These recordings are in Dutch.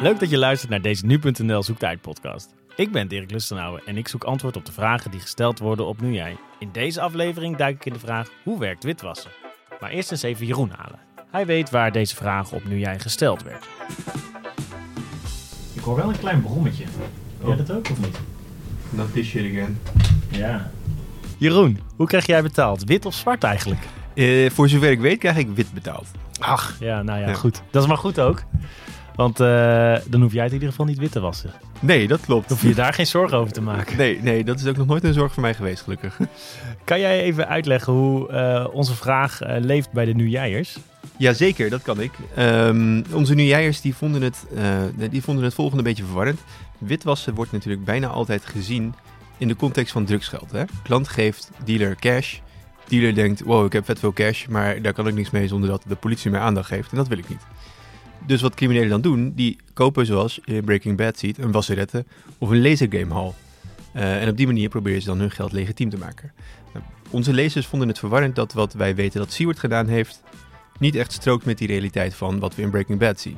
Leuk dat je luistert naar deze nu.nl Zoekt podcast. Ik ben Dirk Lustenauer en ik zoek antwoord op de vragen die gesteld worden op Nu Jij. In deze aflevering duik ik in de vraag hoe werkt witwassen? Maar eerst eens even Jeroen halen. Hij weet waar deze vraag op Nu Jij gesteld werd. Ik hoor wel een klein brommetje. Hoor jij dat ook of niet? Not this shit again. Ja. Jeroen, hoe krijg jij betaald? Wit of zwart eigenlijk? Eh, voor zover ik weet krijg ik wit betaald. Ach, ja, nou ja, Ja. goed. Dat is maar goed ook. Want eh, dan hoef jij het in ieder geval niet wit te wassen. Nee, dat klopt. Dan hoef je daar geen zorgen over te maken. Nee, nee, dat is ook nog nooit een zorg voor mij geweest, gelukkig. Kan jij even uitleggen hoe eh, onze vraag eh, leeft bij de Nu-Jijers? Jazeker, dat kan ik. Ehm, onze nieuwjaarsers die vonden, het, die vonden het volgende een beetje verwarrend. Witwassen wordt natuurlijk bijna altijd gezien in de context van drugsgeld. Hè? Klant geeft dealer cash. Dealer denkt, wow, ik heb vet veel cash, maar daar kan ik niks mee zonder dat de politie mij aandacht geeft. En dat wil ik niet. Dus wat criminelen dan doen, die kopen zoals je in Breaking Bad ziet, een wasserette of een lasergamehal. Eh en op die manier proberen ze dan hun geld legitiem te maken. Nou, onze lezers vonden het verwarrend dat wat wij weten dat Seward gedaan heeft, niet echt strookt met die realiteit van wat we in Breaking Bad zien.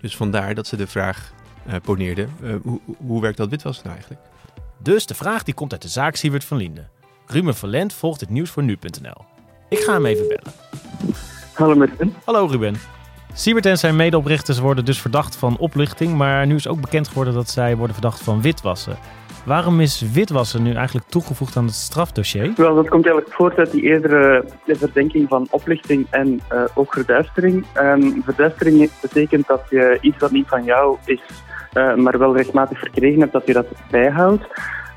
Dus vandaar dat ze de vraag eh, poneerden, eh, hoe, hoe werkt dat witwassen nou eigenlijk? Dus de vraag die komt uit de zaak Siewert van Linden. Ruben van Lent volgt het nieuws voor nu.nl. Ik ga hem even bellen. Hallo met Ruben. Hallo Ruben. Siebert en zijn medeoprichters worden dus verdacht van oplichting, maar nu is ook bekend geworden dat zij worden verdacht van witwassen. Waarom is witwassen nu eigenlijk toegevoegd aan het strafdossier? Wel, dat komt eigenlijk voort uit die eerdere verdenking van oplichting en eh, ook verduistering. Ehm, verduistering betekent dat je iets wat niet van jou is, eh, maar wel rechtmatig verkregen hebt, dat je dat bijhoudt.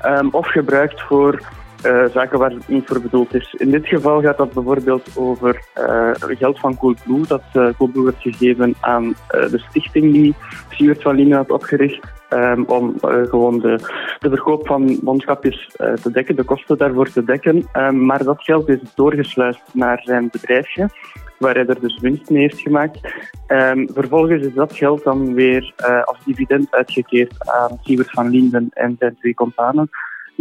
Ehm, of gebruikt voor eh, zaken waar het niet voor bedoeld is. In dit geval gaat dat bijvoorbeeld over eh, geld van Coolblue, dat eh Coolblue werd gegeven aan de stichting die Siewert van Lienen had opgericht. ehm, om gewoon de, de verkoop van mondkapjes te dekken, de kosten daarvoor te dekken. Ehm, maar dat geld is doorgesluist naar zijn bedrijfje, waar hij er dus winst mee heeft gemaakt. Ehm, vervolgens is dat geld dan weer als dividend uitgekeerd aan Siewert van Linden en zijn twee companen,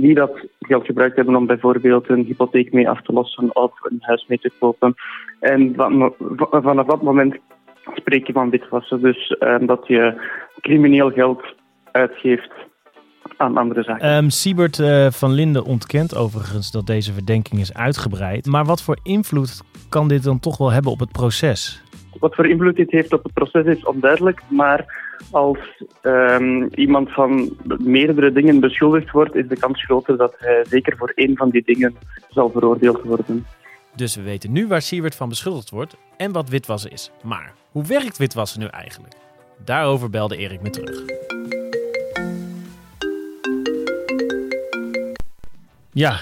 die dat geld gebruikt hebben om bijvoorbeeld een hypotheek mee af te lossen of een huis mee te kopen. En van, van- vanaf dat moment spreek je van witwassen. Dus ehm, dat je crimineel geld uitgeeft aan andere zaken. Ehm Siebert eh, van Linden ontkent overigens dat deze verdenking is uitgebreid. Maar wat voor invloed kan dit dan toch wel hebben op het proces? Wat voor invloed dit heeft op het proces is onduidelijk, maar als ehm, iemand van meerdere dingen beschuldigd wordt, is de kans groter dat hij zeker voor één van die dingen zal veroordeeld worden. Dus we weten nu waar Siebert van beschuldigd wordt en wat witwassen is. Maar hoe werkt witwassen nu eigenlijk? Daarover belde Erik me terug. Ja,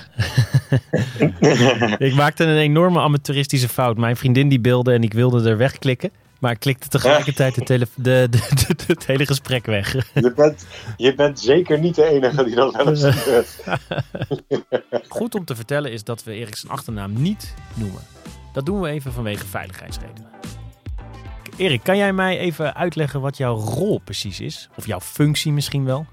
ik maakte een enorme amateuristische fout. Mijn vriendin die beelde en ik wilde er wegklikken. Maar ik klikte tegelijkertijd de tele- de, de, de- de- het hele gesprek weg. Je bent, je bent zeker niet de enige die dat wel eens. Goed om te vertellen is dat we Erik zijn achternaam niet noemen. Dat doen we even vanwege veiligheidsredenen. Erik, kan jij mij even uitleggen wat jouw rol precies is? Of jouw functie misschien wel?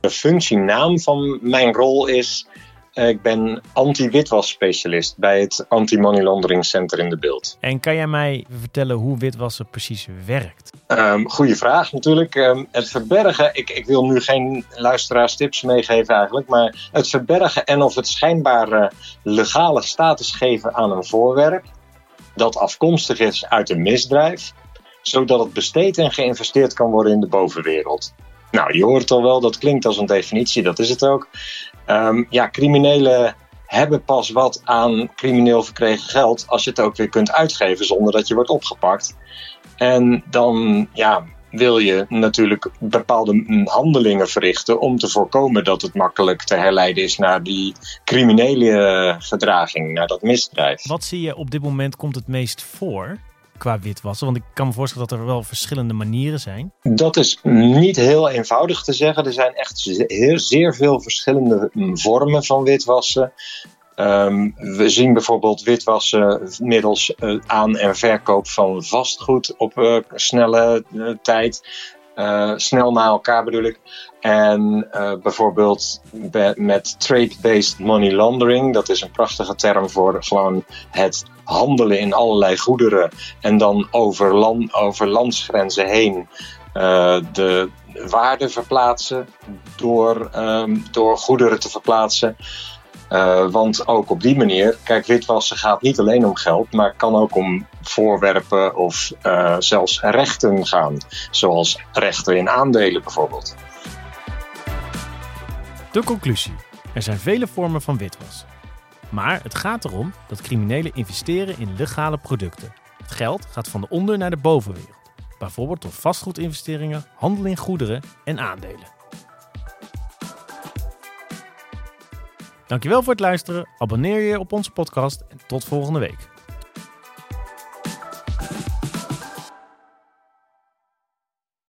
De functienaam van mijn rol is... eh, ik ben anti-witwas-specialist bij het Anti-Money Laundering Center in de Beeld. En kan jij mij vertellen hoe witwassen precies werkt? Ehm goeie vraag natuurlijk. Ehm, het verbergen, ik, ik wil nu geen luisteraarstips meegeven eigenlijk, maar het verbergen en of het schijnbare legale status geven aan een voorwerp dat afkomstig is uit een misdrijf, zodat het besteed en geïnvesteerd kan worden in de bovenwereld. Nou, je hoort het al wel, dat klinkt als een definitie, dat is het ook. Ehm, ja, criminelen hebben pas wat aan crimineel verkregen geld als je het ook weer kunt uitgeven zonder dat je wordt opgepakt. En dan ja, wil je natuurlijk bepaalde handelingen verrichten om te voorkomen dat het makkelijk te herleiden is naar die criminele gedraging, naar dat misdrijf. Wat zie je op dit moment komt het meest voor qua witwassen? Want ik kan me voorstellen dat er wel verschillende manieren zijn. Dat is niet heel eenvoudig te zeggen. Er zijn echt zeer veel verschillende mm, vormen van witwassen. Ehm, we zien bijvoorbeeld witwassen middels eh, aan- en verkoop van vastgoed op eh, snelle eh, tijd. Eh, snel na elkaar bedoel ik. En eh, bijvoorbeeld be- met trade-based money laundering. Dat is een prachtige term voor gewoon het handelen in allerlei goederen. En dan over, land, over landsgrenzen heen eh, de waarde verplaatsen door, ehm, door goederen te verplaatsen. Want ook op die manier, kijk, witwassen gaat niet alleen om geld, maar kan ook om voorwerpen of uh, zelfs rechten gaan. Zoals rechten in aandelen bijvoorbeeld. De conclusie. Er zijn vele vormen van witwassen. Maar het gaat erom dat criminelen investeren in legale producten. Het geld gaat van de onder naar de bovenwereld. Bijvoorbeeld door vastgoedinvesteringen, handel in goederen en aandelen. Dankjewel voor het luisteren. Abonneer je op onze podcast en tot volgende week.